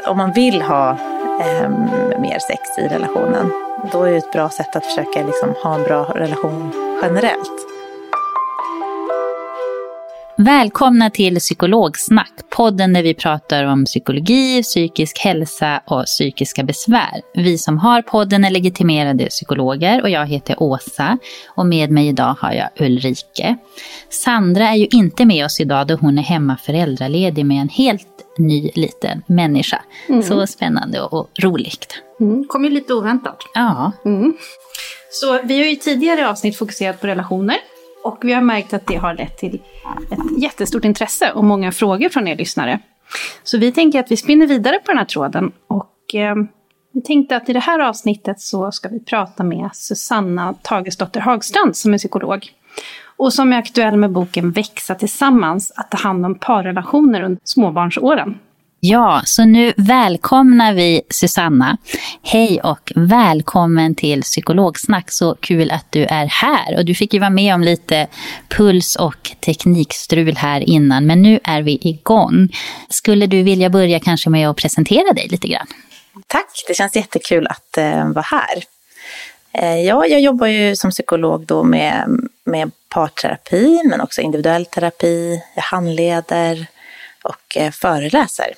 Att om man vill ha eh, mer sex i relationen, då är det ett bra sätt att försöka liksom, ha en bra relation generellt. Välkomna till Psykologsnack, podden där vi pratar om psykologi, psykisk hälsa och psykiska besvär. Vi som har podden är legitimerade psykologer och jag heter Åsa och med mig idag har jag Ulrike. Sandra är ju inte med oss idag då hon är hemma föräldraledig med en helt ny liten människa. Mm. Så spännande och roligt. Mm. Kom ju lite oväntat. Ja. Mm. Så vi har ju tidigare avsnitt fokuserat på relationer. Och vi har märkt att det har lett till ett jättestort intresse och många frågor från er lyssnare. Så vi tänker att vi spinner vidare på den här tråden. Och eh, vi tänkte att i det här avsnittet så ska vi prata med Susanna Tagesdotter Hagstrand som är psykolog. Och som är aktuell med boken Växa tillsammans, att ta hand om parrelationer under småbarnsåren. Ja, så nu välkomnar vi Susanna. Hej och välkommen till Psykologsnack. Så kul att du är här. Och du fick ju vara med om lite puls och teknikstrul här innan, men nu är vi igång. Skulle du vilja börja kanske med att presentera dig lite grann? Tack, det känns jättekul att uh, vara här. Uh, ja, jag jobbar ju som psykolog då med, med parterapi, men också individuell terapi. Jag handleder och eh, föreläser.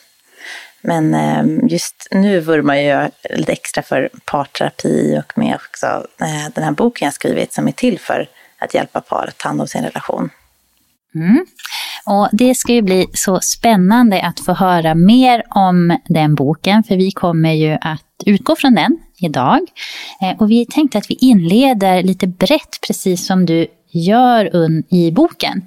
Men ehm, just nu vurmar jag lite extra för parterapi och med också eh, den här boken jag skrivit som är till för att hjälpa par att ta hand om sin relation. Mm. Och det ska ju bli så spännande att få höra mer om den boken, för vi kommer ju att utgå från den idag. Eh, och vi tänkte att vi inleder lite brett, precis som du gör i boken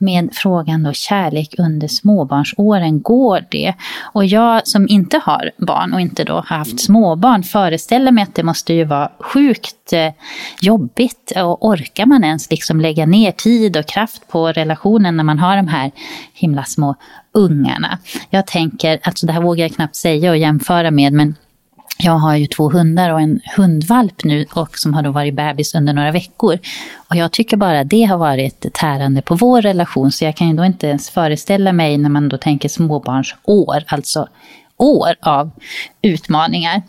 med frågan då kärlek under småbarnsåren, går det? Och jag som inte har barn och inte då har haft småbarn föreställer mig att det måste ju vara sjukt eh, jobbigt. Och orkar man ens liksom lägga ner tid och kraft på relationen när man har de här himla små ungarna? Jag tänker, alltså det här vågar jag knappt säga och jämföra med, men jag har ju två hundar och en hundvalp nu och som har då varit bebis under några veckor. Och jag tycker bara det har varit tärande på vår relation så jag kan ju då inte ens föreställa mig när man då tänker småbarnsår, alltså år av utmaningar.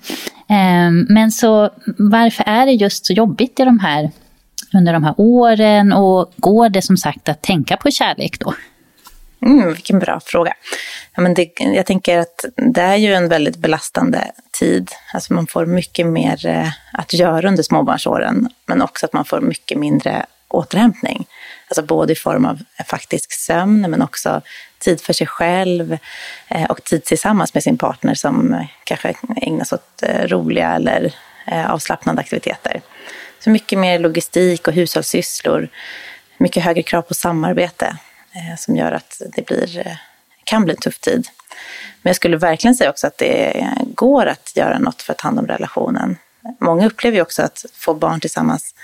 Ehm, men så varför är det just så jobbigt i de här, under de här åren och går det som sagt att tänka på kärlek då? Mm, vilken bra fråga. Ja, men det, jag tänker att det är ju en väldigt belastande tid. Alltså man får mycket mer eh, att göra under småbarnsåren, men också att man får mycket mindre återhämtning. Alltså både i form av faktisk sömn, men också tid för sig själv eh, och tid tillsammans med sin partner som eh, kanske ägnas åt roliga eller avslappnande aktiviteter. Så mycket mer logistik och hushållssysslor, mycket högre krav på samarbete Eh, som gör att det blir eh, kan bli en tuff tid. Men jag skulle verkligen säga också att det går att göra något för att ta hand om relationen. Många upplever ju också att få barn tillsammans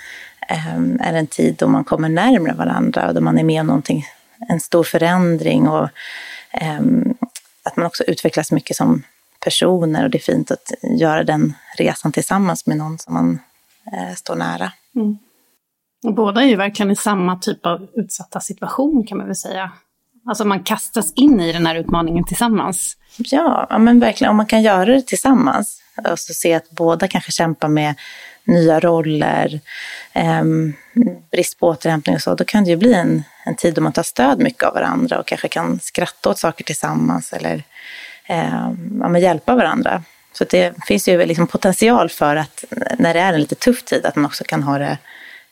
eh, är en tid då man kommer närmare varandra och då man är med om någonting, en stor förändring och att man också utvecklas mycket som personer och det är fint att göra den resan tillsammans med någon som man står nära. Mm. Och båda är ju verkligen i samma typ av utsatta situation kan man väl säga. Alltså man kastas in i den här utmaningen tillsammans. Ja, men verkligen. Om man kan göra det tillsammans. Alltså se att båda kanske kämpar med nya roller, eh, brist på återhämtning och så. Då kan det ju bli en, en tid då man tar stöd mycket av varandra och kanske kan skratta åt saker tillsammans eller eh, ja, hjälpa varandra. Så det finns ju liksom potential för att när det är en lite tuff tid att man också kan ha det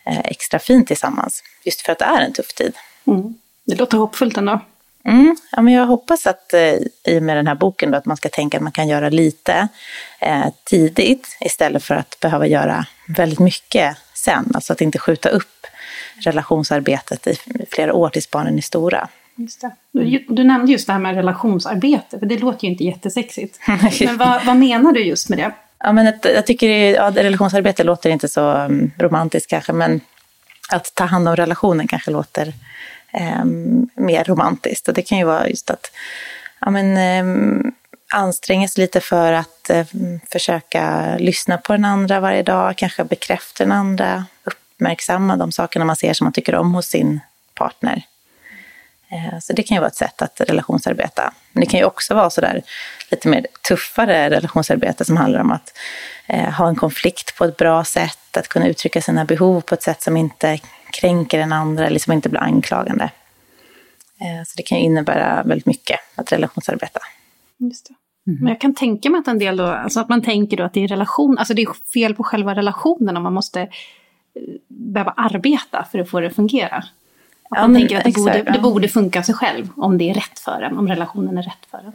extra fint tillsammans. Just för att det är en tuff tid. Mm. Det låter hoppfullt ändå. Mm, ja, men jag hoppas att eh, i och med den här boken då, att man ska tänka att man kan göra lite eh, tidigt istället för att behöva göra väldigt mycket sen. Alltså att inte skjuta upp relationsarbetet i flera år tills barnen är stora. Just du, du, nämnde just det här med relationsarbete, för det låter ju inte jättesexigt. men vad, vad menar du just med det? Ja, men ett, jag tycker ja, relationsarbete låter inte så um, romantiskt kanske, men att ta hand om relationen kanske låter eh, mer romantiskt. Och det kan ju vara just att ja, men, eh, anstränga sig lite för att eh, försöka lyssna på den andra varje dag, kanske bekräfta den andra, uppmärksamma de sakerna man ser som man tycker om hos sin partner. Eh, så det kan ju vara ett sätt att relationsarbeta. Men det kan ju också vara sådär lite mer tuffare relationsarbete som handlar om att eh, ha en konflikt på ett bra sätt, att kunna uttrycka sina behov på ett sätt som inte kränker den andra eller som inte blir anklagande. Eh, så det kan ju innebära väldigt mycket att relationsarbeta. Just det. Mm. Men jag kan tänka mig att en del då, alltså att man tänker då att det är relation, alltså det är fel på själva relationen om man måste eh, behöva arbeta för att få det att fungera. Att ja, man men, tänker att det, exakt, borde, det borde funka sig själv om det är rätt för en, om relationen är rätt för en.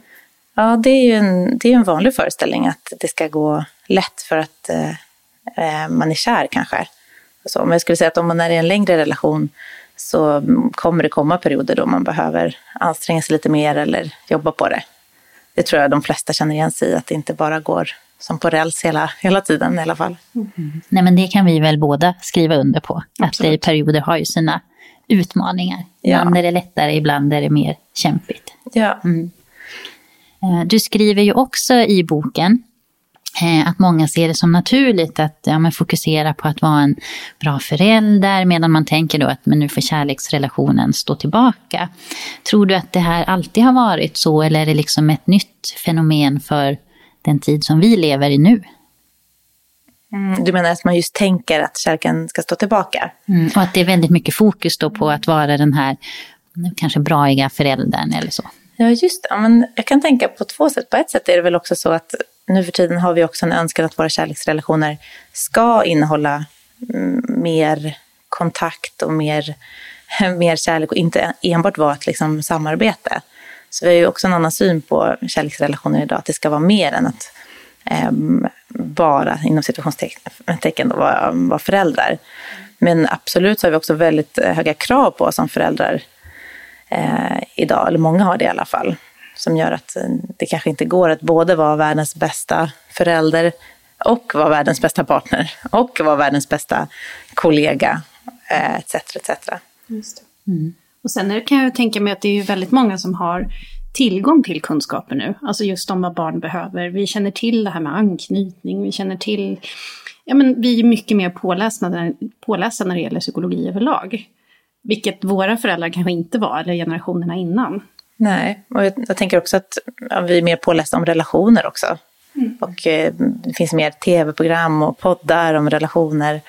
Ja, det är ju en, det är en vanlig föreställning att det ska gå lätt för att eh, eh man är kär kanske. Så, men jag skulle säga att om man är i en längre relation så kommer det komma perioder då man behöver anstränga sig lite mer eller jobba på det. Det tror jag de flesta känner igen sig i, att det inte bara går som på räls hela, hela tiden i alla fall. Mm. Nej men det kan vi väl båda skriva under på, Absolut. att det i perioder har ju sina utmaningar. Ibland ja. är det lättare, ibland är det mer kämpigt. Ja. Mm. Eh, du skriver ju också i boken Eh, att många ser det som naturligt att ja, fokusera på att vara en bra förälder medan man tänker då att men nu får kärleksrelationen stå tillbaka. Tror du att det här alltid har varit så eller är det liksom ett nytt fenomen för den tid som vi lever i nu? Mm, du menar att man just tänker att kärleken ska stå tillbaka? Mm, och att det är väldigt mycket fokus då på att vara den här kanske braiga föräldern eller så. Ja, just det. Men jag kan tänka på två sätt. På ett sätt är det väl också så att nu för tiden har vi också en önskan att våra kärleksrelationer ska innehålla mm, mer kontakt och mer, mer kärlek och inte enbart vara ett liksom, samarbete. Så vi har ju också en annan syn på kärleksrelationer idag, att det ska vara mer än att Ehm, bara, inom situationstecken, vara, var föräldrar. Men absolut så har vi också väldigt höga krav på oss som föräldrar eh, idag, eller många har det i alla fall som gör att eh, det kanske inte går att både vara världens bästa förälder och vara världens bästa partner och vara världens bästa kollega, etc. Eh, etc. Just mm. Och sen kan jag tänka mig att det är väldigt många som har tillgång till kunskaper nu, alltså just om vad barn behöver. Vi känner till det här med anknytning, vi känner till, ja men vi är mycket mer pålästa, pålästa när det gäller psykologi överlag. Vilket våra föräldrar kanske inte var, eller generationerna innan. Nej, och jag, jag tänker också att ja, vi är mer pålästa om relationer också. Mm. Och eh, det finns mer tv-program och poddar om relationer.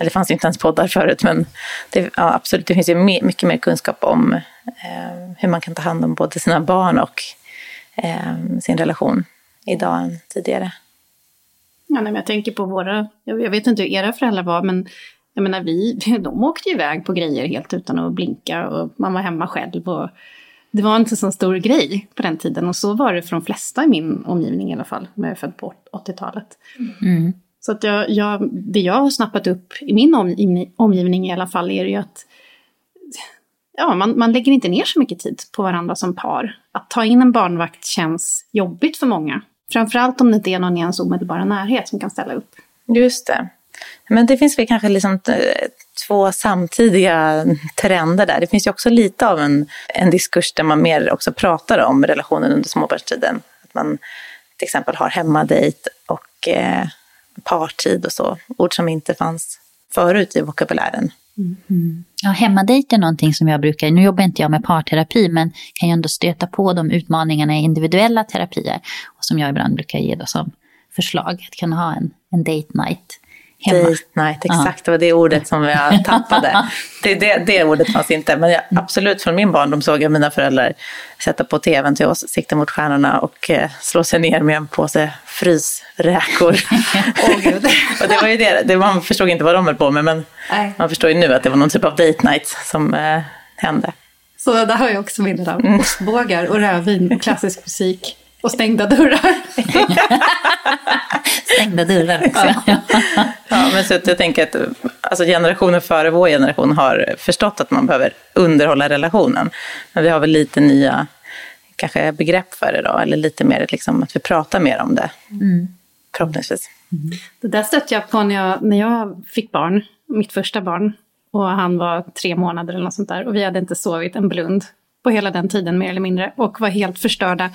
Eller det fanns ju inte ens poddar förut, men det, ja, absolut, det finns ju mycket mer kunskap om eh, hur man kan ta hand om både sina barn och eh, sin relation idag än tidigare. Ja, nej, men jag tänker på våra, jag vet inte hur era föräldrar var, men jag menar vi, de åkte iväg på grejer helt utan att blinka och man var hemma själv. Och det var inte så stor grej på den tiden och så var det för de flesta i min omgivning i alla fall, när jag är född på 80-talet. Mm. Så att jag, jag, det jag har snappat upp i min omgivning, i alla fall är ju att ja, man, man lägger inte ner så mycket tid på varandra som par. Att ta in en barnvakt känns jobbigt för många. Framförallt om det inte är någon i ens omedelbara närhet som kan ställa upp. Just det. Men det finns väl kanske liksom eh, två samtidiga trender där. Det finns ju också lite av en, en diskurs där man mer också pratar om relationen under småbarnstiden. Att man till exempel har hemmadejt och eh, partid och så. Ord som inte fanns förut i vokabulären. Mm. Ja, hemmadejt är någonting som jag brukar, nu jobbar inte jag med parterapi, men kan ju ändå stöta på de utmaningarna i individuella terapier. Och som jag ibland brukar ge då som förslag, att kunna ha en, en date night hemma. Date night, exakt. Det var det ordet som jag tappade. det, det, det ordet fanns inte. Men jag, absolut, från min barndom såg jag mina föräldrar sätta på tvn till oss, sikta mot stjärnorna och eh, slå sig ner med en påse frysräkor. oh, och det var ju det, det, man förstod inte vad de höll på med, men Nej. man förstår ju nu att det var någon typ av date night som eh, hände. Så där har jag också minnen av. Mm. Ostbågar och rödvin, klassisk musik. Och stängda dörrar. stängda dörrar också. Ja. ja, men så jag tänker att alltså generationen före vår generation har förstått att man behöver underhålla relationen. Men vi har väl lite nya kanske begrepp för det då, eller lite mer liksom att vi pratar mer om det. Mm. Förhoppningsvis. Mm. Det där stötte jag på när jag, när jag fick barn, mitt första barn. Och han var tre månader eller något sånt där. Och vi hade inte sovit en blund på hela den tiden mer eller mindre. Och var helt förstörda.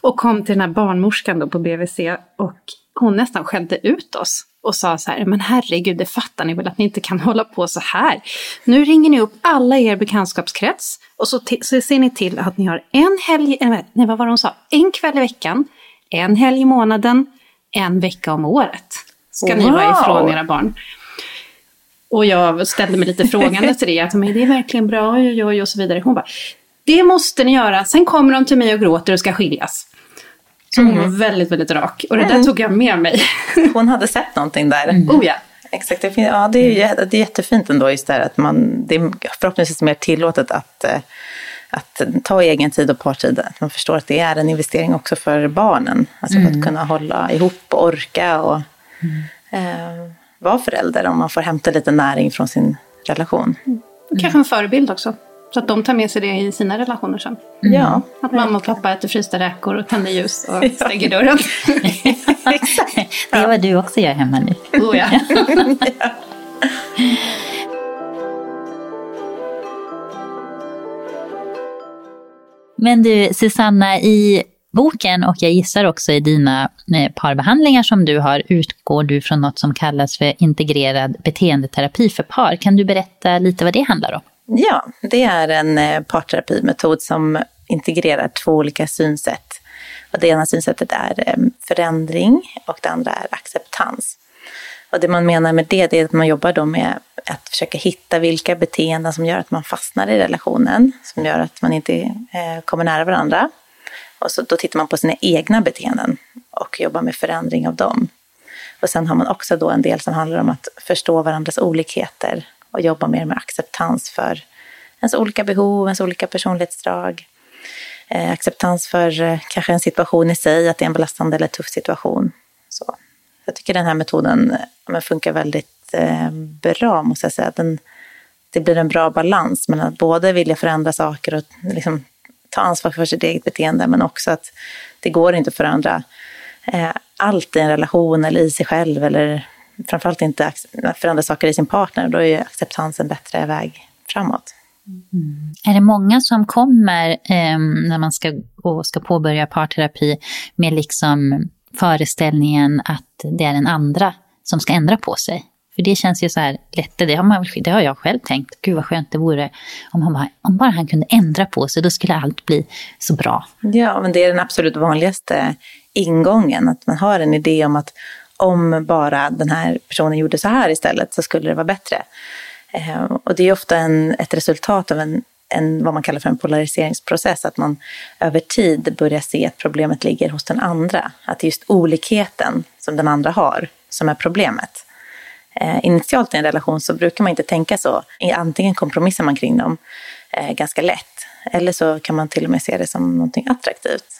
Och kom till den här barnmorskan då på BVC och hon nästan skällde ut oss och sa så här, men herregud, det fattar ni väl att ni inte kan hålla på så här. Nu ringer ni upp alla er bekantskapskrets och så, så ser ni till att ni har en helg, nej vad var det hon sa, en kväll i veckan, en helg i månaden, en vecka om året. Ska wow. ni vara ifrån era barn. Och jag ställde mig lite frågande till det, att men det är verkligen bra, oj, oj, och så vidare. Hon bara, det måste ni göra, sen kommer de till mig och gråter och ska skiljas. Så hon var mm. väldigt, väldigt rak. Och det där mm. tog jag med mig. hon hade sett någonting där. Mm. Oh ja. Exakt, det, ja, det, är, det är jättefint ändå just det här att man, det är förhoppningsvis mer tillåtet att, eh, att ta egen tid och partid. Att man förstår att det är en investering också för barnen. Alltså mm. för att kunna hålla ihop och orka och mm. eh, vara förälder om man får hämta lite näring från sin relation. Mm. Kanske en förebild också. Så att de tar med sig det i sina relationer sen. Mm. Ja. Att mamma och pappa äter frysta räkor och tänder ljus och stänger dörren. det är vad du också gör hemma nu. Oh, ja. Men du, Susanna, i boken och jag gissar också i dina eh, parbehandlingar som du har utgår du från något som kallas för integrerad beteendeterapi för par. Kan du berätta lite vad det handlar om? Ja, det är en eh, parterapimetod som integrerar två olika synsätt. Och det ena synsättet är eh, förändring och det andra är acceptans. Och det man menar med det, det är att man jobbar då med att försöka hitta vilka beteenden som gör att man fastnar i relationen, som gör att man inte eh, kommer nära varandra. Och så, då tittar man på sina egna beteenden och jobbar med förändring av dem. Och sen har man också då en del som handlar om att förstå varandras olikheter och jobba mer med acceptans för ens olika behov, ens olika personlighetsdrag. Eh, acceptans för eh, kanske en situation i sig, att det är en belastande eller tuff situation. Så jag tycker den här metoden eh, men, funkar väldigt eh, bra, måste jag säga. Den, det blir en bra balans mellan att både vilja förändra saker och liksom, ta ansvar för sitt eget beteende, men också att det går inte att förändra eh, allt i en relation eller i sig själv eller framförallt inte förändra saker i sin partner, då är acceptans en bättre väg framåt. Mm. Är det många som kommer eh, när man ska, och ska påbörja parterapi med liksom föreställningen att det är den andra som ska ändra på sig? För det känns ju så här lätt, det har, man, det har jag själv tänkt. Gud vad skönt det vore om, han bara, om bara han kunde ändra på sig, då skulle allt bli så bra. Ja, men det är den absolut vanligaste ingången, att man har en idé om att om bara den här personen gjorde så här istället så skulle det vara bättre. Ehm, och det är ofta en, ett resultat av en, en, vad man kallar för en polariseringsprocess, att man över tid börjar se att problemet ligger hos den andra. Att det är just olikheten som den andra har som är problemet. Ehm, initialt i en relation så brukar man inte tänka så. Antingen kompromissar man kring dem eh, ganska lätt, eller så kan man till och med se det som någonting attraktivt.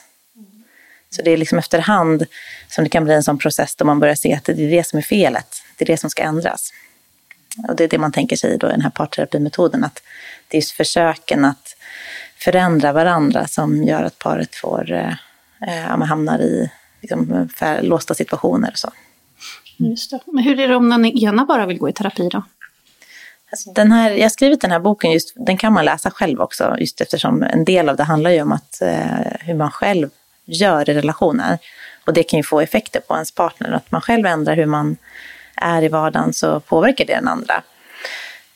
Så det är liksom efterhand som det kan bli en sån process då man börjar se att det är det som är felet. Det är det som ska ändras. och det är det man tänker sig då i den här parterapimetoden, att det är just försöken att förändra varandra som gör att paret får, eh, hamnar i liksom, låsta situationer och så. Just det. Men hur är det om den ena bara vill gå i terapi då? Alltså den här, jag har skrivit den här boken, just, den kan man läsa själv också, just eftersom en del av det handlar ju om att, eh, hur man själv gör i relationer. Och det kan ju få effekter på ens partner, att man själv ändrar hur man är i vardagen så påverkar det den andra.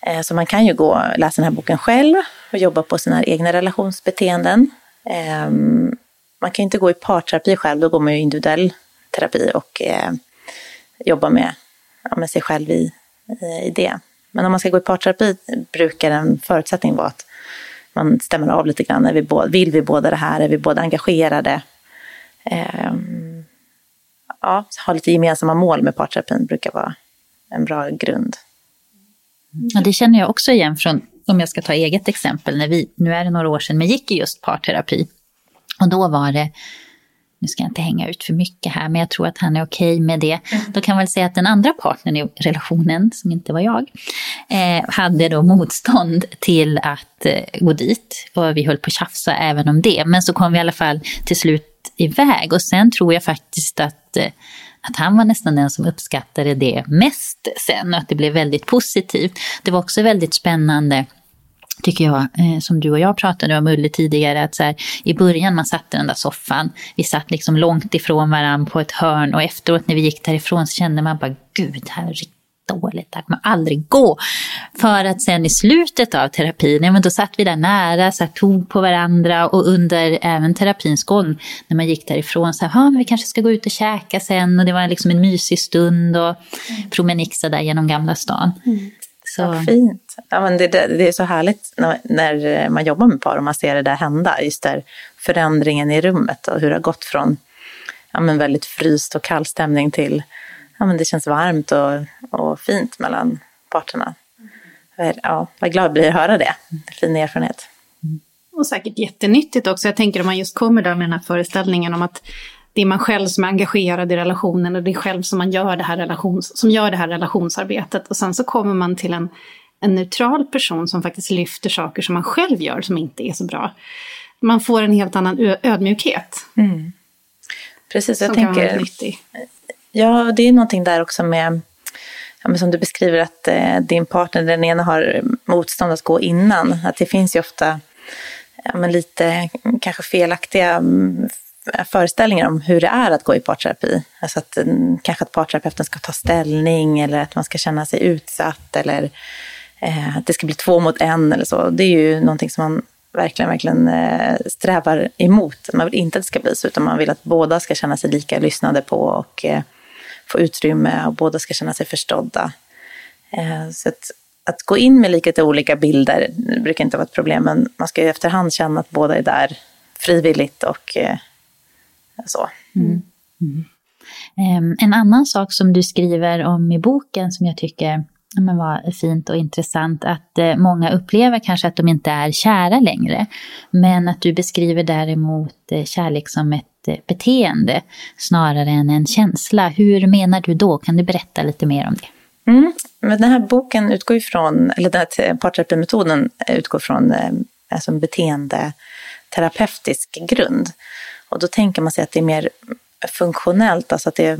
Eh, så man kan ju gå och läsa den här boken själv och jobba på sina egna relationsbeteenden. Ehm, man kan inte gå i parterapi själv, då går man ju individuell terapi och eh, jobbar med, med sig själv i, i det. Men om man ska gå i parterapi brukar en förutsättning vara att man stämmer av lite grann. Är vi båda, vill vi båda det här? Är vi båda engagerade? Eh, ja, ha lite gemensamma mål med parterapin brukar vara en bra grund. Ja, det känner jag också igen från, om jag ska ta eget exempel, när vi, nu är det några år sedan, men gick i just parterapi. Och då var det nu ska jag inte hänga ut för mycket här, men jag tror att han är okej okay med det. Mm. Då kan man väl säga att den andra partnern i relationen, som inte var jag, eh, hade då motstånd till att eh, gå dit. Och vi höll på att tjafsa även om det. Men så kom vi i alla fall till slut iväg. Och sen tror jag faktiskt att, eh, att han var nästan den som uppskattade det mest sen. Och att det blev väldigt positivt. Det var också väldigt spännande tycker jag, eh, som du och jag pratade om Ulle tidigare, att så här, i början man satt i den där soffan, vi satt liksom långt ifrån varandra på ett hörn och efteråt när vi gick därifrån så kände man bara, gud, herregud. här är dåligt, det här kommer aldrig gå. För att sen i slutet av terapin, ja, men då satt vi där nära, så här, tog på varandra och under även terapins gång, när man gick därifrån, så här, men vi kanske ska gå ut och käka sen och det var liksom en mysig stund och mm. promenixa där genom Gamla stan. Mm. Så. Ja, fint. Ja, men det, det, är så härligt när, när, man jobbar med par och man ser det där hända. Just där förändringen i rummet och hur det har gått från ja, men väldigt fryst och kall stämning till ja, men det känns varmt och, och fint mellan parterna. Ja, vad glad jag blir att höra det. Fin erfarenhet. Och säkert jättenyttigt också. Jag tänker om man just kommer där med den här föreställningen om att det är man själv som är engagerad i relationen och det är själv som man gör det här, relations, som gör det här relationsarbetet. Och sen så kommer man till en, en neutral person som faktiskt lyfter saker som man själv gör som inte är så bra. Man får en helt annan ödmjukhet. Mm. Precis, jag tänker... Ja, det är någonting där också med, ja, som du beskriver att eh, din partner, den ena har motstånd att gå innan. Att det finns ju ofta ja, men lite kanske felaktiga mm, föreställningar om hur det är att gå i parterapi. Alltså att mm, kanske att parterapeuten ska ta ställning eller att man ska känna sig utsatt eller eh, att det ska bli två mot en eller så. Det är ju någonting som man verkligen, verkligen eh, strävar emot. Man vill inte att det ska bli så, utan man vill att båda ska känna sig lika lyssnade på och eh, få utrymme och båda ska känna sig förstådda. Eh, så att, att gå in med lite olika bilder brukar inte vara ett problem, men man ska ju efterhand känna att båda är där frivilligt och eh, så. Mm. Mm. Um, en annan sak som du skriver om i boken som jag tycker men var fint och intressant att eh, många upplever kanske att de inte är kära längre. Men att du beskriver däremot kärlek som ett ett eh, beteende snarare än en känsla. Hur menar du då? Kan du berätta lite mer om det? Mm. Men den här boken utgår ifrån, eller den här parterapimetoden eh, utgår från eh, alltså en beteendeterapeutisk grund. Och då tänker man sig att det är mer funktionellt, alltså att det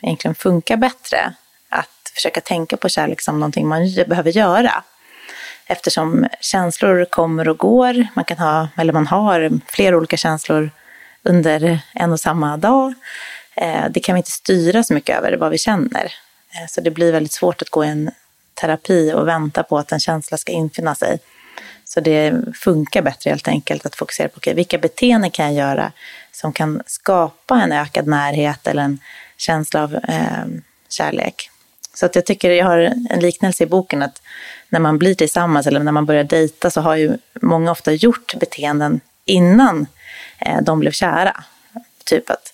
egentligen funkar bättre att försöka tänka på kärlek som någonting man behöver göra. Eftersom känslor kommer och går, man kan ha, eller man har flera olika känslor under en och samma dag. Eh, det kan vi inte styra så mycket över vad vi känner. Eh, så det blir väldigt svårt att gå i en terapi och vänta på att en känsla ska infinna sig. Så det funkar bättre helt enkelt att fokusera på okay, vilka beteenden kan jag göra som kan skapa en ökad närhet eller en känsla av eh, kärlek. Så att jag tycker jag har en liknelse i boken att när man blir tillsammans eller när man börjar dejta så har ju många ofta gjort beteenden innan Eh, de blev kära. Typ att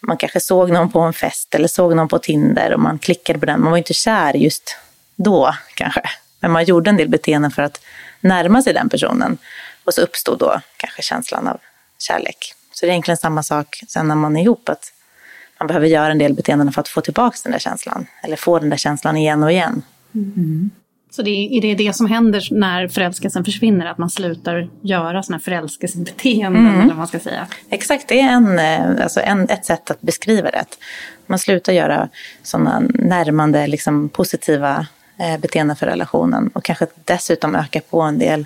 man kanske såg någon på en fest eller såg någon på Tinder och man klickade på den. Man var inte kär just då kanske. Men man gjorde en del beteenden för att närma sig den personen. Och så uppstod då kanske känslan av kärlek. Så det är egentligen samma sak sen när man är ihop, att man behöver göra en del beteenden för att få tillbaka den där känslan. Eller få den där känslan igen och igen. Mm. Så det är, det det som händer när förälskelsen försvinner, att man slutar göra sådana förälskelsebeteenden, mm. eller vad man ska säga? Exakt, det är en, eh, alltså en, ett sätt att beskriva det. Man slutar göra sådana närmande, liksom, positiva eh, beteenden för relationen och kanske dessutom öka på en del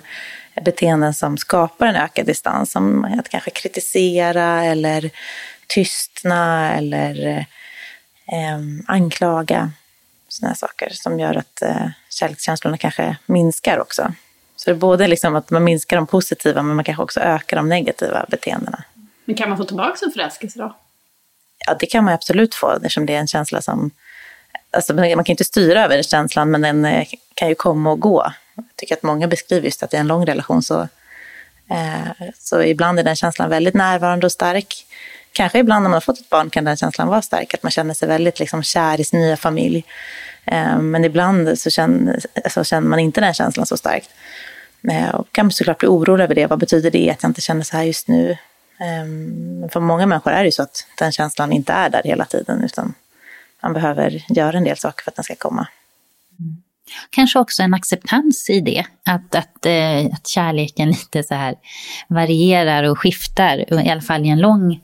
beteenden som skapar en ökad distans, som att kanske kritisera eller tystna eller eh, anklaga sådana saker som gör att eh, kärlekskänslorna kanske minskar också. Så det är både liksom att man minskar de positiva men man kanske också ökar de negativa beteendena. Men kan man få tillbaka en förälskelse då? Ja, det kan man absolut få eftersom det är en känsla som... Alltså, man kan inte styra över känslan men den eh, kan ju komma och gå. Jag tycker att många beskriver just att i en lång relation så, eh, så ibland är den känslan väldigt närvarande och stark. Kanske ibland när man har fått ett barn kan den känslan vara stark, att man känner sig väldigt liksom, kär i sin nya familj. Eh, men ibland så känner, så alltså, känner man inte den känslan så starkt. Eh, och kan såklart bli orolig över det. Vad betyder det att jag inte känner så här just nu? Men för många människor är det ju så att den känslan inte är där hela tiden, utan man behöver göra en del saker för att den ska komma. Mm. Kanske också en acceptans i det, att, att, att kärleken lite så här varierar och skiftar, i alla fall i en lång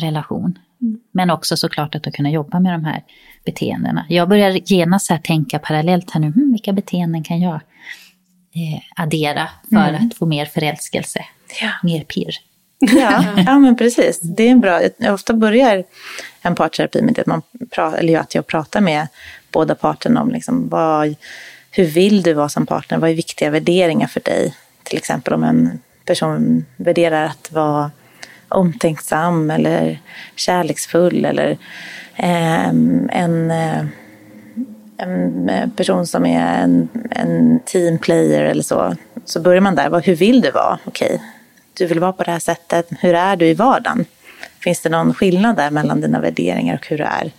relation. Mm. Men också såklart att kunna jobba med de här beteendena. Jag börjar genast här tänka parallellt här nu, hmm, vilka beteenden kan jag eh, addera för mm. att få mer förälskelse, ja. mer pirr. Ja, ja, men precis. Det är en bra, jag ofta börjar en parterapi med att, man pratar, eller att jag pratar med båda parterna om liksom vad, hur vill du vara som partner? Vad är viktiga värderingar för dig? Till exempel om en person värderar att vara omtänksam eller kärleksfull eller ehm, eh, en, en person som är en, en teamplayer eller så. Så börjar man där, hur vill du vara? Okej, du vill vara på det här sättet. Hur är du i vardagen? Finns det någon skillnad där mellan dina värderingar och hur du är?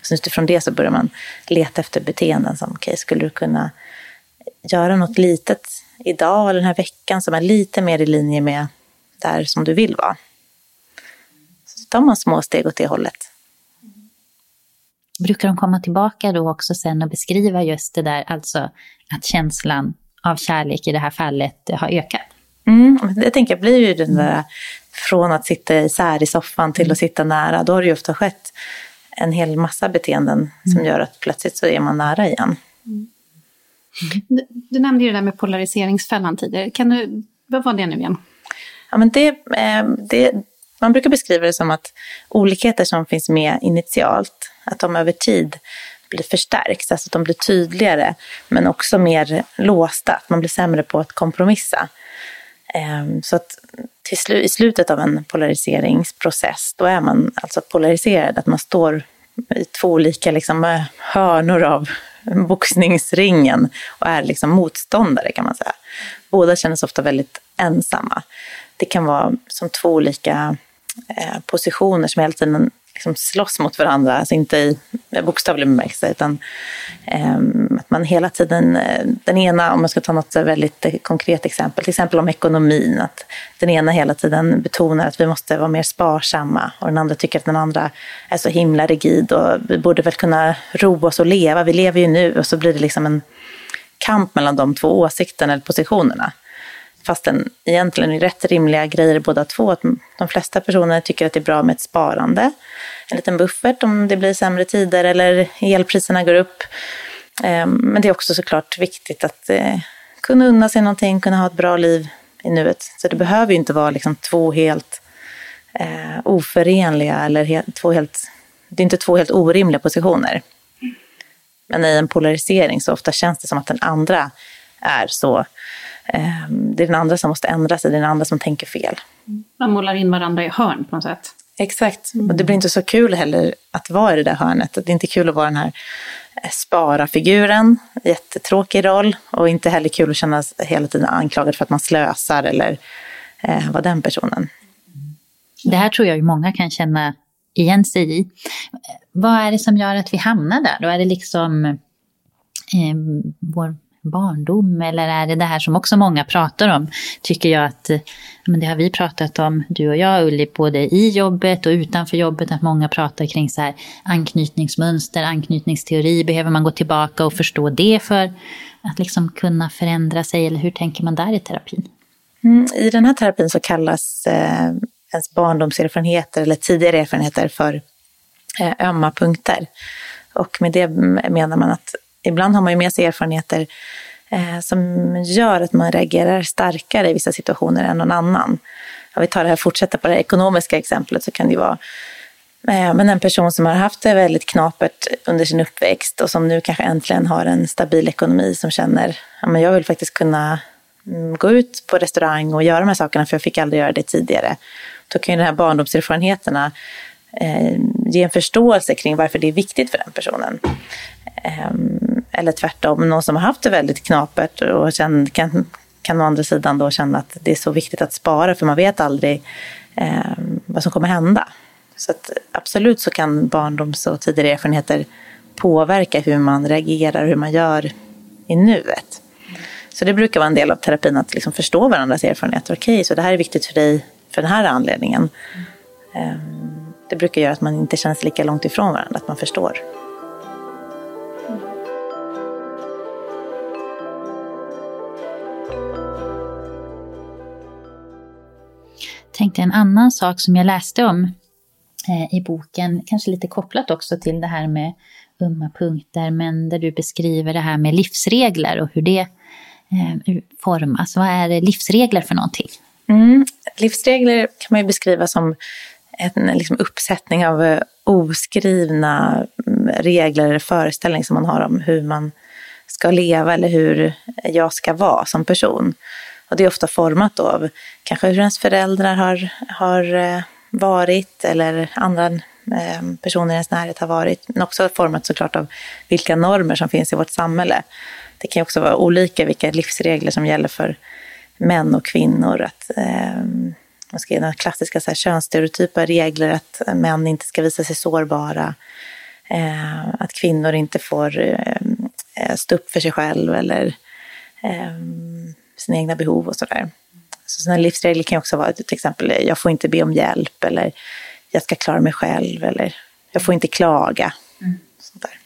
Och sen utifrån det så börjar man leta efter beteenden som, okej, okay, skulle du kunna göra något litet idag eller den här veckan som är lite mer i linje med där som du vill vara? Tar man små steg åt det hållet. Brukar de komma tillbaka då också sen och beskriva just det där, alltså att känslan av kärlek i det här fallet har ökat? Mm, det tänker jag blir ju den där, från att sitta isär i soffan till att sitta nära, då har det ju ofta skett en hel massa beteenden som mm. gör att plötsligt så är man nära igen. Mm. Du, du, nämnde ju det där med polariseringsfällan tidigare. Kan du, vad var det nu igen? Ja, men det, eh, det, man brukar beskriva det som att olikheter som finns med initialt, att de över tid blir förstärks, alltså att de blir tydligare, men också mer låsta, att man blir sämre på att kompromissa. Ehm, så att till slu i slutet av en polariseringsprocess, då är man alltså polariserad, att man står i två olika liksom, eh, hörnor av boxningsringen och är liksom motståndare kan man säga. Båda känner sig ofta väldigt ensamma. Det kan vara som två olika Eh, positioner som hela tiden liksom slåss mot varandra, alltså inte i bokstavlig bemärkelse, utan eh, att man hela tiden, eh, den ena, om man ska ta något väldigt konkret exempel, till exempel om ekonomin, att den ena hela tiden betonar att vi måste vara mer sparsamma och den andra tycker att den andra är så himla rigid och vi borde väl kunna roa oss och leva, vi lever ju nu och så blir det liksom en kamp mellan de två åsikterna eller positionerna fastän egentligen är rätt rimliga grejer båda två. Att de flesta personer tycker att det är bra med ett sparande, en liten buffert om det blir sämre tider eller elpriserna går upp. Ehm, men det är också såklart viktigt att eh, kunna unna sig någonting, kunna ha ett bra liv i nuet. Så det behöver ju inte vara liksom två helt eh, oförenliga eller helt, två helt, det är inte två helt orimliga positioner. Men i en polarisering så ofta känns det som att den andra är så det är den andra som måste ändra sig, det är den andra som tänker fel. Man målar in varandra i hörn på något sätt. Exakt, mm. och det blir inte så kul heller att vara i det där hörnet. Det är inte kul att vara den här eh, spara-figuren, jättetråkig roll. Och inte heller kul att känna sig hela tiden anklagad för att man slösar eller eh, vara den personen. Det här tror jag ju många kan känna igen sig i. Vad är det som gör att vi hamnar där? Då är det liksom eh, vår barndom eller är det det här som också många pratar om? Tycker jag att, men det har vi pratat om, du och jag Ulli, både i jobbet och utanför jobbet, att många pratar kring så här anknytningsmönster, anknytningsteori, behöver man gå tillbaka och förstå det för att liksom kunna förändra sig eller hur tänker man där i terapin? Mm, I den här terapin så kallas eh, ens barndomserfarenheter eller tidigare erfarenheter för eh, ömma punkter. Och med det menar man att ibland har man ju med sig erfarenheter eh, som gör att man reagerar starkare i vissa situationer än någon annan. Om vi tar det här, fortsätter på det här ekonomiska exemplet så kan det ju vara eh, men en person som har haft det väldigt knapert under sin uppväxt och som nu kanske äntligen har en stabil ekonomi som känner att jag vill faktiskt kunna mm, gå ut på restaurang och göra de här sakerna för jag fick aldrig göra det tidigare. Då kan ju de här barndomserfarenheterna eh, ge en förståelse kring varför det är viktigt för den personen. Ehm, eller tvärtom, någon som har haft det väldigt knapert och känner, kan, kan å andra sidan då känna att det är så viktigt att spara för man vet aldrig eh, vad som kommer hända. Så att absolut så kan barndoms och tidigare erfarenheter påverka hur man reagerar, hur man gör i nuet. Så det brukar vara en del av terapin att liksom förstå varandras erfarenheter. Okej, okay, så det här är viktigt för dig för den här anledningen. Mm det brukar göra att man inte känns lika långt ifrån varandra, att man förstår. Tänkte en annan sak som jag läste om eh, i boken, kanske lite kopplat också till det här med umma punkter, men där du beskriver det här med livsregler och hur det eh, formas. Vad är livsregler för någonting? Mm. Livsregler kan man ju beskriva som en liksom uppsättning av eh, oskrivna mm, regler eller föreställningar som man har om hur man ska leva eller hur jag ska vara som person. Och det är ofta format av kanske hur ens föräldrar har, har eh, varit eller andra eh, personer i ens närhet har varit. Men också format såklart av vilka normer som finns i vårt samhälle. Det kan också vara olika vilka livsregler som gäller för män och kvinnor. Att, eh, man ska ge klassiska så här, könsstereotypa regler att män inte ska visa sig sårbara. Eh, att kvinnor inte får eh, stå upp för sig själv eller eh, sina egna behov och sådär. Så sådana livsregler kan också vara till exempel, jag får inte be om hjälp eller jag ska klara mig själv eller jag får inte klaga. Mm. Sånt där.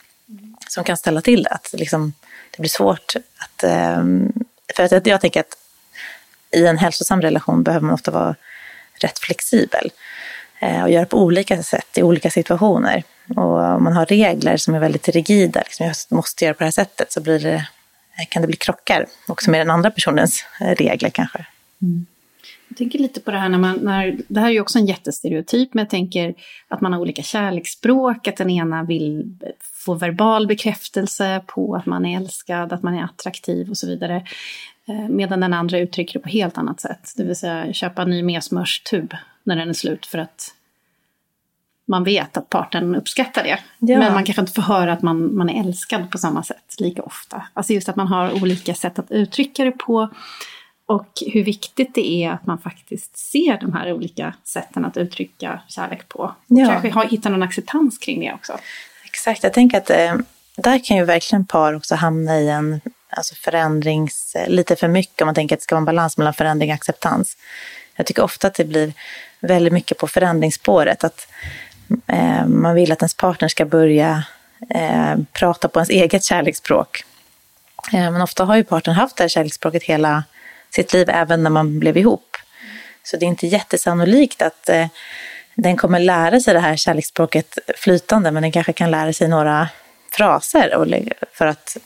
Som kan ställa till det, att liksom, det blir svårt att... Eh, för att jag tänker att i en hälsosam relation behöver man ofta vara rätt flexibel eh, och göra på olika sätt i olika situationer. Och om man har regler som är väldigt rigida, liksom jag måste göra på det här sättet, så blir det, Eh, kan det bli krockar också med den andra personens eh, regler kanske. Mm. Jag tänker lite på det här när man, när, det här är ju också en jättestereotyp, men jag tänker att man har olika kärleksspråk, att den ena vill få verbal bekräftelse på att man är älskad, att man är attraktiv och så vidare. Eh, medan den andra uttrycker det på helt annat sätt. Det vill säga köpa en ny mesmörstub när den är slut för att man vet att parten uppskattar det. Ja. Men man kanske inte får höra att man, man är älskad på samma sätt lika ofta. Alltså just att man har olika sätt att uttrycka det på. Och hur viktigt det är att man faktiskt ser de här olika sätten att uttrycka kärlek på. Ja. Kanske ha, hitta någon acceptans kring det också. Exakt, jag tänker att eh, där kan ju verkligen par också hamna i en alltså förändrings, lite för mycket om man tänker att det ska vara en balans mellan förändring och acceptans. Jag tycker ofta att det blir väldigt mycket på förändringsspåret. Att man vill att ens partner ska börja eh, prata på ens eget kärleksspråk. Eh, men ofta har ju partnern haft det här kärleksspråket hela sitt liv, även när man blev ihop. Så det är inte jättesannolikt att eh, den kommer lära sig det här kärleksspråket flytande, men den kanske kan lära sig några fraser för att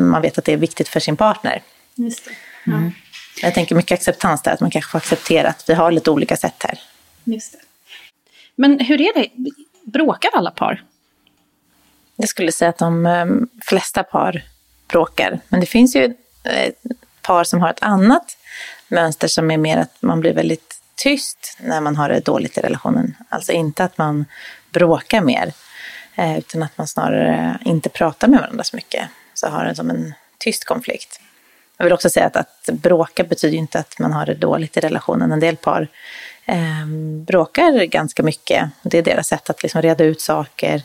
man vet att det är viktigt för sin partner. Just det. Ja. Mm. Jag tänker mycket acceptans där, att man kanske får acceptera att vi har lite olika sätt här. Just det. Men hur är det, bråkar alla par? Jag skulle säga att de ehm, flesta par bråkar. Men det finns ju eh, par som har ett annat mönster som är mer att man blir väldigt tyst när man har det dåligt i relationen. Alltså inte att man bråkar mer, eh, utan att man snarare inte pratar med varandra så mycket så har det som en tyst konflikt. Jag vill också säga att, att bråka betyder inte att man har det dåligt i relationen. En del par eh, bråkar ganska mycket. Det är deras sätt att liksom reda ut saker,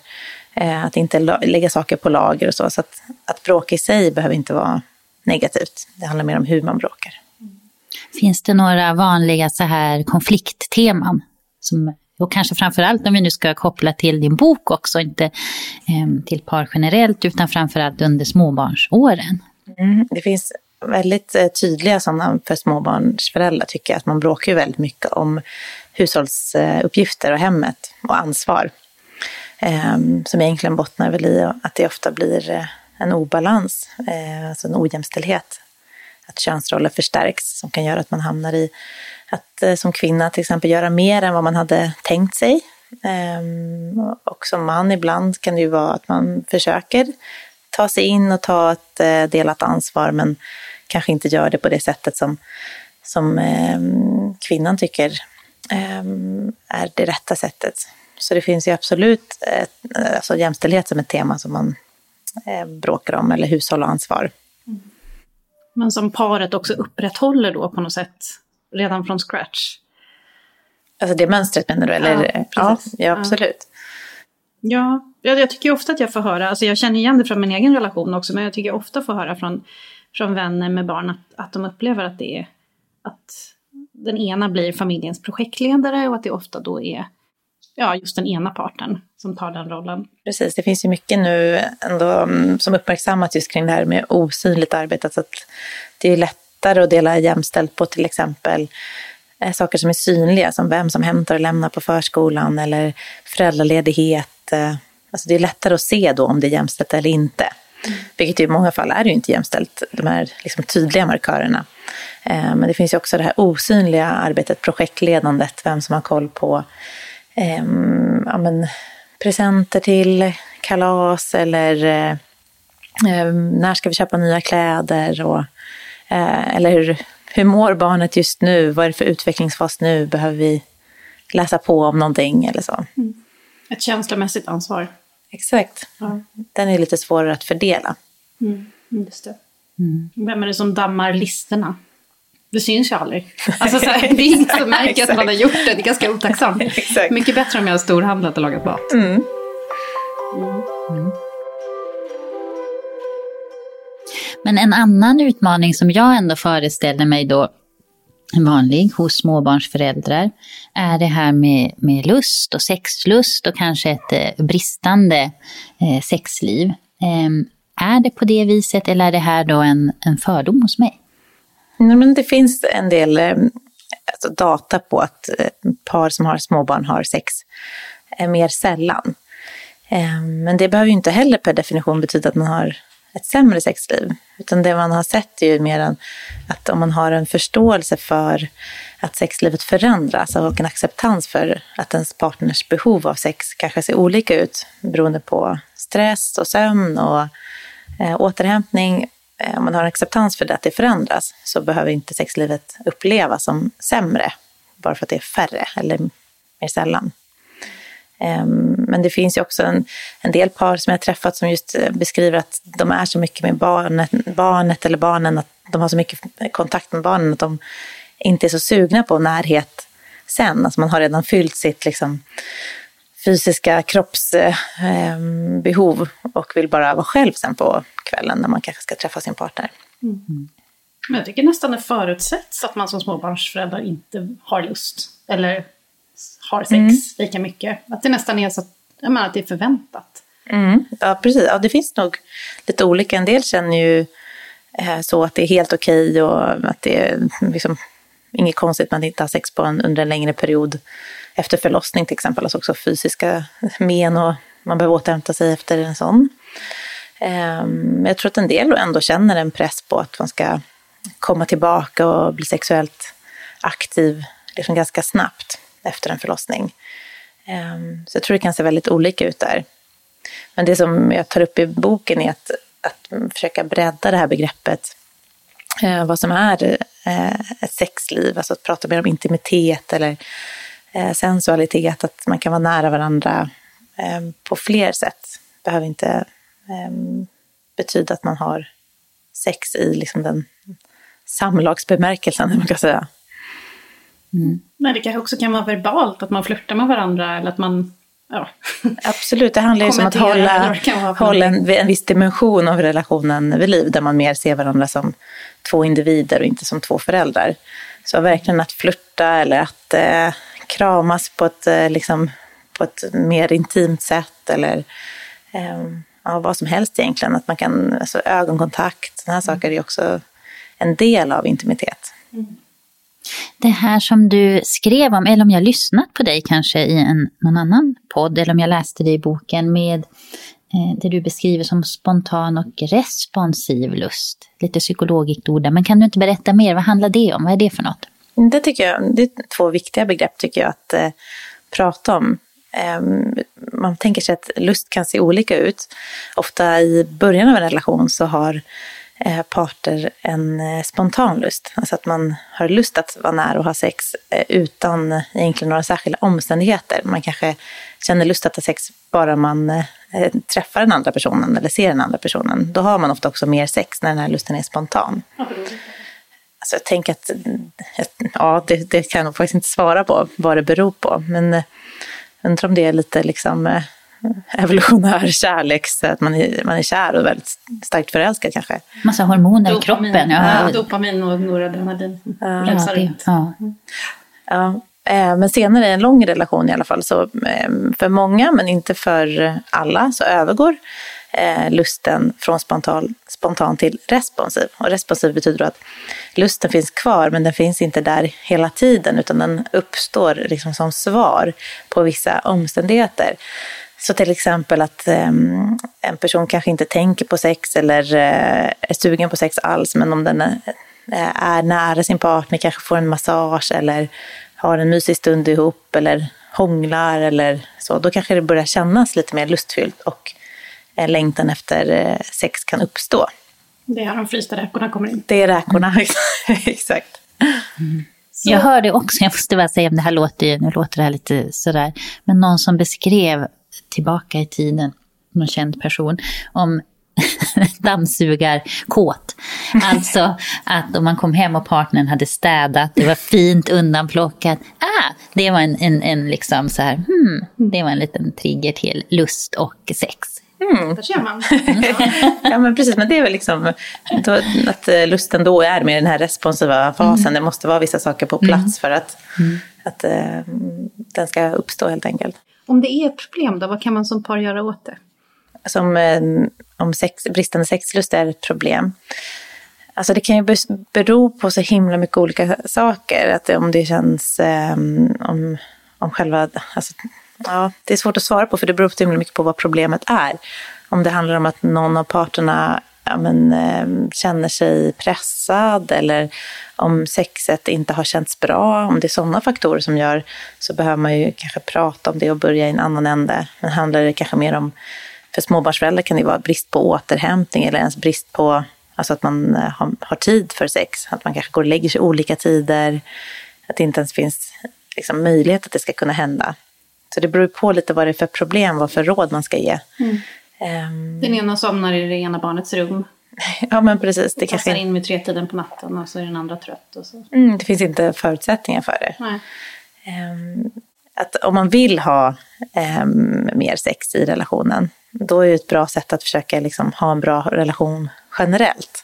eh, att inte lägga saker på lager och så. Så att, att bråka i sig behöver inte vara negativt. Det handlar mer om hur man bråkar. Finns det några vanliga så här konfliktteman? Som, och kanske framförallt om vi nu ska koppla till din bok också, inte eh, till par generellt utan framförallt under småbarnsåren. Mm, det finns väldigt eh, tydliga sådana för småbarnsföräldrar tycker jag. Att man bråkar ju väldigt mycket om hushållsuppgifter och hemmet och ansvar. Ehm, som egentligen bottnar väl i att det ofta blir eh, en obalans, eh, alltså en ojämställdhet. Att könsroller förstärks som kan göra att man hamnar i att som kvinna till exempel göra mer än vad man hade tänkt sig. Ehm, och som man ibland kan det ju vara att man försöker ta sig in och ta ett delat ansvar men kanske inte gör det på det sättet som, som eh, kvinnan tycker eh, är det rätta sättet. Så det finns ju absolut ett, alltså jämställdhet som ett tema som man eh, bråkar om, eller hushåll och ansvar. Mm. Men som paret också upprätthåller då på något sätt, redan från scratch? Alltså det mönstret menar du? Eller? Ja, ja, ja absolut. Ja, jag tycker ofta att jag får höra, alltså jag känner igen det från min egen relation också, men jag tycker ofta får höra från från vänner med barn att, att de upplever att det är att den ena blir familjens projektledare och att det ofta då är ja, just den ena parten som tar den rollen. Precis, det finns ju mycket nu ändå mm, som uppmärksammas just kring det här med osynligt arbete. Så att det är lättare att dela jämställt på till exempel eh, saker som är synliga, som vem som hämtar och lämnar på förskolan eller föräldraledighet. Eh, alltså det är lättare att se då om det är jämställt eller inte. Vilket i många fall är ju inte jämställt, de här liksom tydliga markörerna. Eh, men det finns ju också det här osynliga arbetet, projektledandet, vem som har koll på eh, ja, men, presenter till kalas eller eh, eh när ska vi köpa nya kläder och eh, eller hur, hur mår barnet just nu, vad är det för utvecklingsfas nu, behöver vi läsa på om någonting eller så. Mm. Ett känslomässigt ansvar. Exakt. Ja. Den är lite svårare att fördela. Mm, just det. Mm. Vem är det som dammar listerna? Det syns ju aldrig. Alltså, så här, det är ingen som märker att man har gjort det. Det är ganska otacksamt. Mycket bättre om jag har storhandlat och lagat mat. Mm. Mm. mm. Men en annan utmaning som jag ändå föreställer mig då vanlig hos småbarnsföräldrar är det här med, med lust och sexlust och kanske ett eh, bristande eh, sexliv. Ehm, är det på det viset eller är det här då en, en fördom hos mig? Nej, men det finns en del eh, alltså data på att par som har småbarn har sex mer sällan. Ehm, men det behöver ju inte heller per definition betyda att man har ett sämre sexliv. Utan det man har sett är ju mer än att om man har en förståelse för att sexlivet förändras och en acceptans för att ens partners behov av sex kanske ser olika ut beroende på stress och sömn och eh, återhämtning. Eh, om man har en acceptans för det, att det förändras, så behöver inte sexlivet upplevas som sämre bara för att det är färre eller mer sällan. Ehm, men det finns ju också en, en del par som jag träffat som just eh, beskriver att de är så mycket med barnet, barnet eller barnen, att de har så mycket kontakt med barnen att de inte är så sugna på närhet sen. Alltså man har redan fyllt sitt liksom, fysiska kroppsbehov ehm, eh, och vill bara vara själv sen på kvällen när man kanske ska träffa sin partner. Mm. Men jag tycker nästan det förutsätts att man som småbarnsförälder inte har lust. Eller har sex mm. lika mycket. Att det nästan är så att, jag menar, att det är förväntat. Mm. Ja, precis. Ja, det finns nog lite olika. En del känner ju eh, så att det är helt okej okay och att det är liksom, inget konstigt att inte ha sex på en, under en längre period efter förlossning till exempel. Alltså också fysiska men och man behöver återhämta sig efter en sån. Um, jag tror att en del ändå känner en press på att man ska komma tillbaka och bli sexuellt aktiv liksom ganska snabbt efter en förlossning. Ehm, så jag tror det kan se väldigt olika ut där. Men det som jag tar upp i boken är att, att försöka bredda det här begreppet. Ehm, vad som är eh, ett sexliv, alltså att prata mer om intimitet eller eh, sensualitet, att man kan vara nära varandra ehm, på fler sätt. Det behöver inte betyda att man har sex i liksom den samlagsbemärkelsen, man kan säga. Mm. Men det kanske också kan vara verbalt, att man flörtar med varandra eller att man ja. Absolut, det handlar ju om att hålla, hålla en, en viss dimension av relationen vid liv, där man mer ser varandra som två individer och inte som två föräldrar. Så verkligen att flirta eller att eh, kramas på ett, eh, liksom, på ett mer intimt sätt eller eh, ja, vad som helst egentligen. Att man kan, alltså ögonkontakt, sådana här saker är också en del av intimitet. Det här som du skrev om, eller om jag lyssnat på dig kanske i en, någon annan podd, eller om jag läste det i boken med eh, det du beskriver som spontan och responsiv lust. Lite psykologiskt ord där, men kan du inte berätta mer? Vad handlar det om? Vad är det för något? Det tycker jag, det är två viktiga begrepp tycker jag att eh, prata om. Eh, man tänker sig att lust kan se olika ut. Ofta i början av en relation så har eh, Eh, parter en eh, spontan lust. Alltså att man har lust att vara nära och ha sex eh, utan egentligen några särskilda omständigheter. Man kanske känner lust att ha sex bara man eh, eh träffar den andra personen eller ser den andra personen. Då har man ofta också mer sex när den här lusten är spontan. Alltså jag tänker att, eh, ja, det, det kan jag nog faktiskt inte svara på vad det beror på. Men jag undrar om det är lite liksom eh, evolutionär kärlek, så att man är, man är kär och väldigt starkt förälskad kanske. Massa hormoner i Dopamin. kroppen. Ja, Ja, dopamin och noradrenalin. ja, Rensar det, ut. ja. Ja, eh, men senare i en lång relation i alla fall, så eh, för många, men inte för alla, så övergår eh, lusten från spontan, spontan till responsiv. Och responsiv betyder att lusten finns kvar, men den finns inte där hela tiden, utan den uppstår liksom som svar på vissa omständigheter. Så till exempel att eh, en person kanske inte tänker på sex eller eh, är sugen på sex alls, men om den är, är nära sin partner, kanske får en massage eller har en mysig stund ihop eller hånglar eller så, då kanske det börjar kännas lite mer lustfyllt och eh, längtan efter eh, sex kan uppstå. Det är här de frysta räkorna kommer in. Det är räkorna, exakt. Jag hörde också, jag måste bara säga, det här låter ju, nu låter det här lite sådär, men någon som beskrev tillbaka i tiden, någon känd person, om dammsugarkåt. Alltså att om man kom hem och partnern hade städat, det var fint undanplockat. Ah, det var en, en, en liksom så här, hmm, det var en liten trigger till lust och sex. Där ser man. Ja men precis, men det är väl liksom då, att eh, lusten då är med den här responsiva fasen. Det måste vara vissa saker på plats för att, att eh, den ska uppstå helt enkelt. Om det är ett problem då, vad kan man som par göra åt det? som eh, om sex, bristande sexlust är ett problem. Alltså det kan ju bero på så himla mycket olika saker. Att om det känns, eh, om, om själva, alltså, ja, det är svårt att svara på för det beror så himla mycket på vad problemet är. Om det handlar om att någon av parterna ja, men, eh, känner sig pressad eller om sexet inte har känts bra, om det är sådana faktorer som gör så behöver man ju kanske prata om det och börja i en annan ände. Men handlar det kanske mer om för småbarnsföräldrar kan det vara brist på återhämtning eller ens brist på alltså att man eh, har, har tid för sex. Att man kanske går och lägger sig olika tider. Att det inte ens finns liksom, möjlighet att det ska kunna hända. Så det beror på lite vad det är för problem, vad för råd man ska ge. Mm. Ehm, Den ena somnar i det ena barnets rum. ja, men precis. Det, Det kanske, passar in med tretiden på natten och så är den andra trött. Och så. mm, det finns inte förutsättningar för det. Ehm, att om man vill ha ehm, mer sex i relationen, då är det ett bra sätt att försöka liksom, ha en bra relation generellt.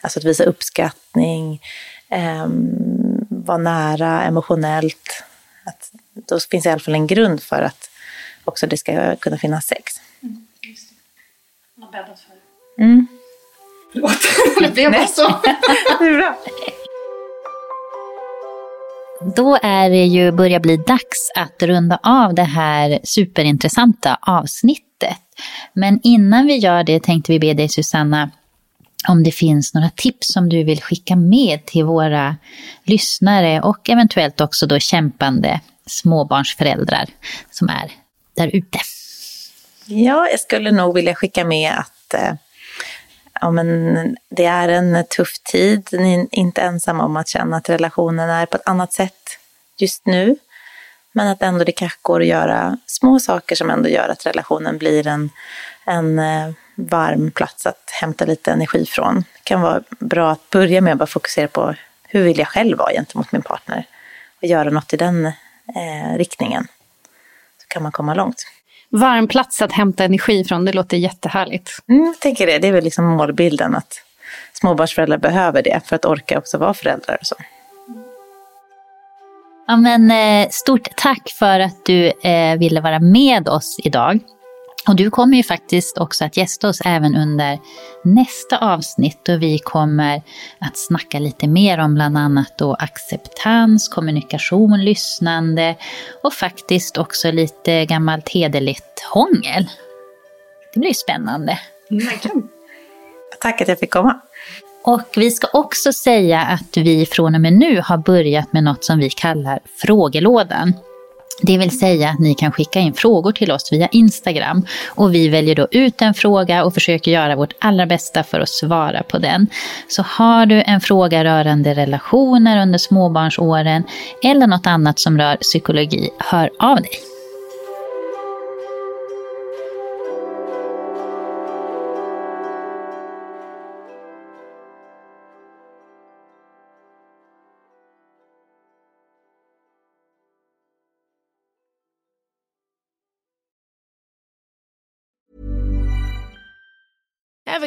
Alltså att visa uppskattning, um, vara nära emotionellt. Att, då finns det i alla fall en grund för att också det ska kunna finnas sex. Man har bäddat för. Mm. Förlåt, det blev bara så. Det är bra. Då är det ju börjar bli dags att runda av det här superintressanta avsnittet. Men innan vi gör det tänkte vi be dig Susanna om det finns några tips som du vill skicka med till våra lyssnare och eventuellt också då kämpande småbarnsföräldrar som är där ute. Ja, jag skulle nog vilja skicka med att eh, ja, men det är en tuff tid. Ni är inte ensamma om att känna att relationen är på ett annat sätt just nu. Men att ändå det kanske går att göra små saker som ändå gör att relationen blir en, en eh, varm plats att hämta lite energi från. Det kan vara bra att börja med att bara fokusera på hur vill jag själv vara gentemot min partner och göra något i den eh, riktningen. Så kan man komma långt varm plats att hämta energi från. Det låter jättehärligt. Mm, jag tänker det. Det är väl liksom målbilden att småbarnsföräldrar behöver det för att orka också vara föräldrar. Och så. Ja, men, eh, stort tack för att du eh, ville vara med oss idag. Och du kommer ju faktiskt också att gästa oss även under nästa avsnitt och vi kommer att snacka lite mer om bland annat då acceptans, kommunikation, lyssnande och faktiskt också lite gammalt hederligt hångel. Det blir spännande. Verkligen. Tack att jag fick komma. Och vi ska också säga att vi från och med nu har börjat med något som vi kallar frågelådan. Det vill säga att ni kan skicka in frågor till oss via Instagram och vi väljer då ut en fråga och försöker göra vårt allra bästa för att svara på den. Så har du en fråga rörande relationer under småbarnsåren eller något annat som rör psykologi, hör av dig.